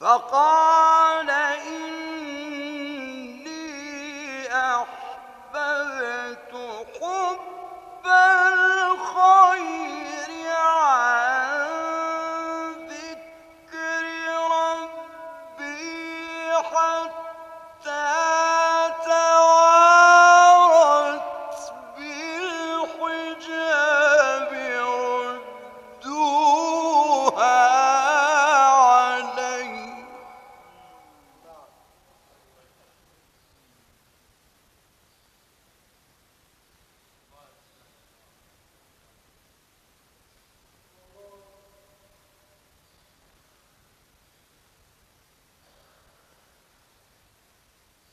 فقال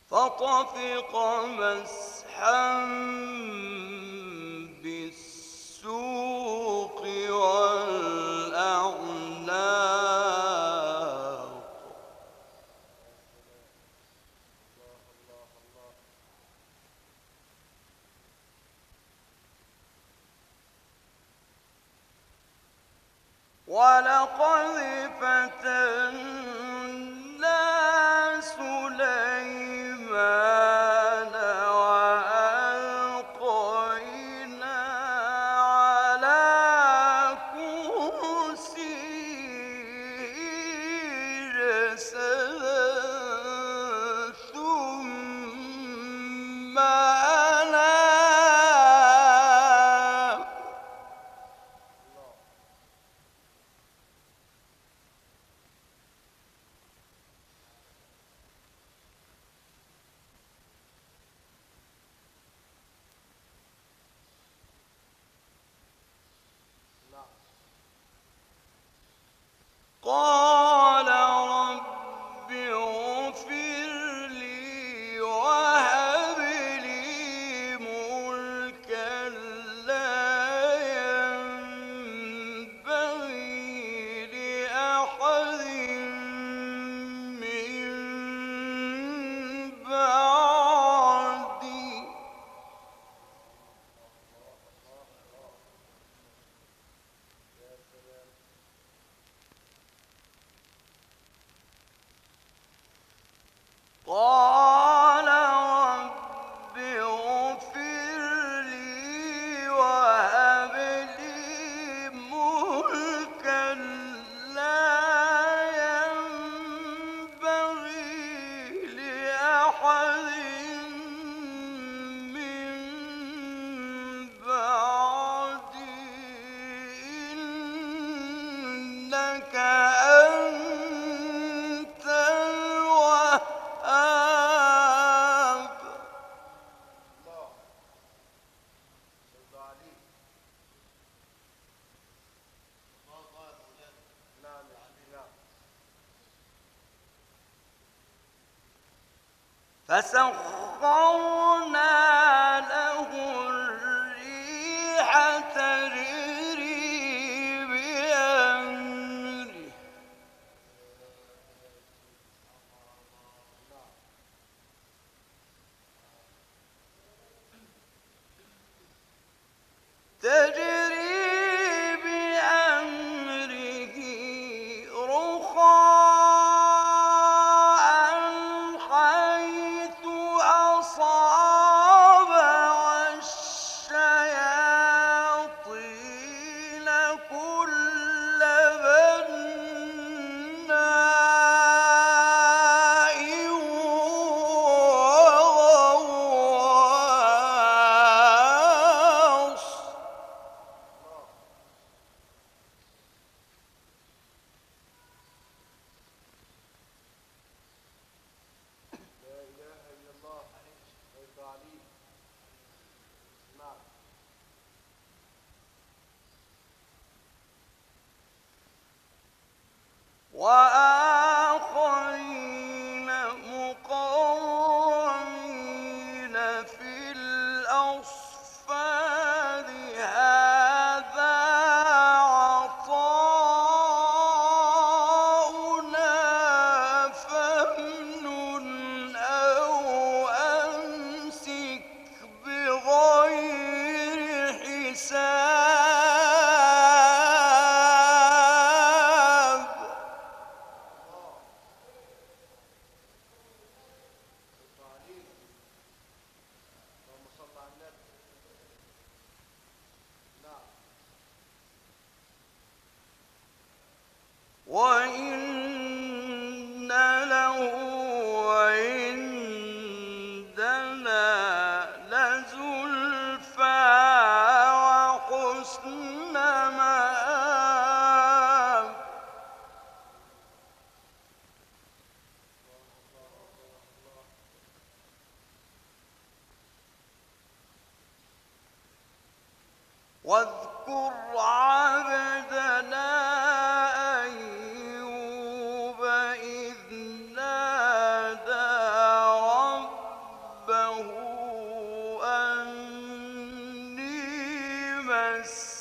فطفق مسحا فسخرنا です。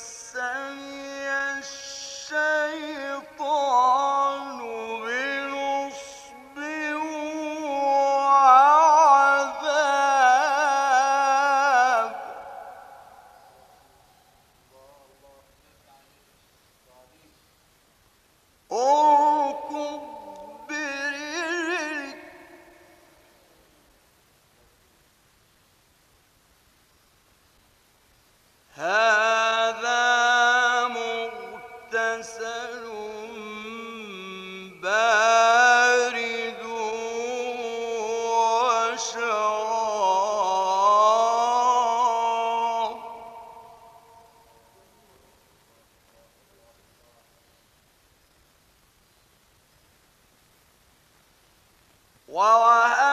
ووهبنا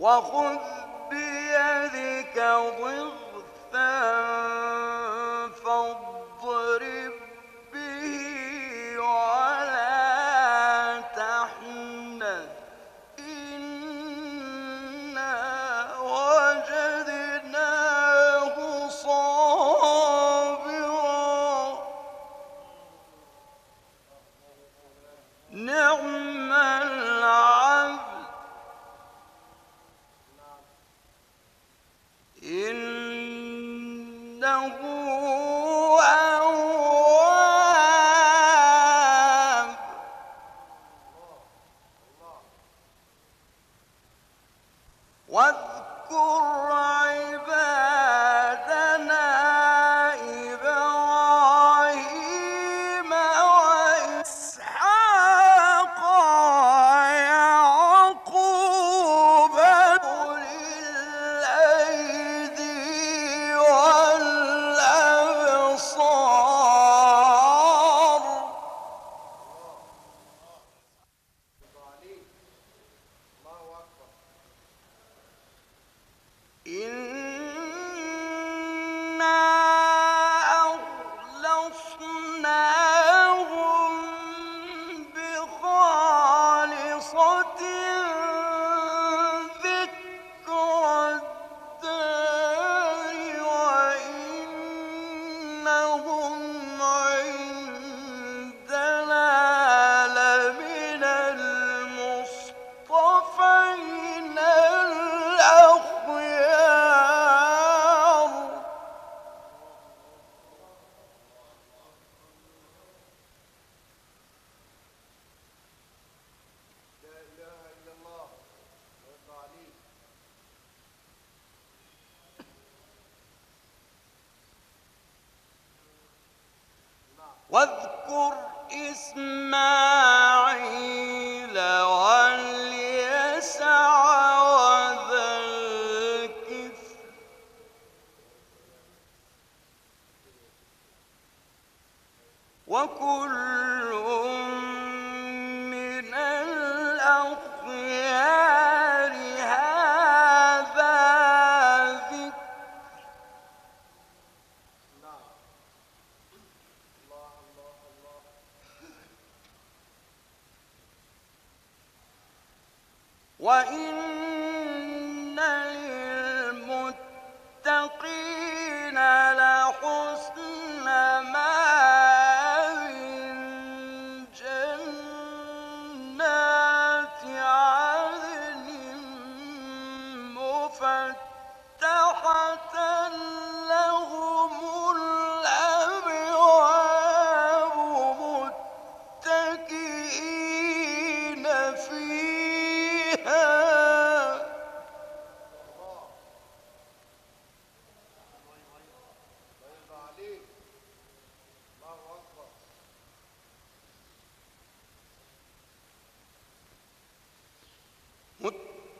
وخذ بيدك ضغثا واذكر إسماعيل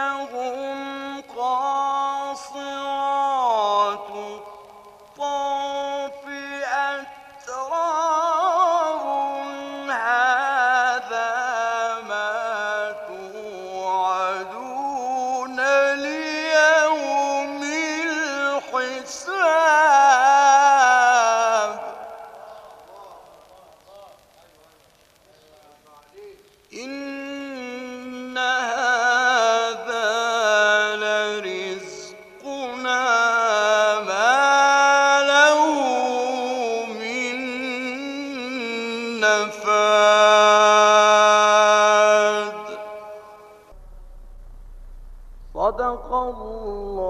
وعندهم قاصرات الله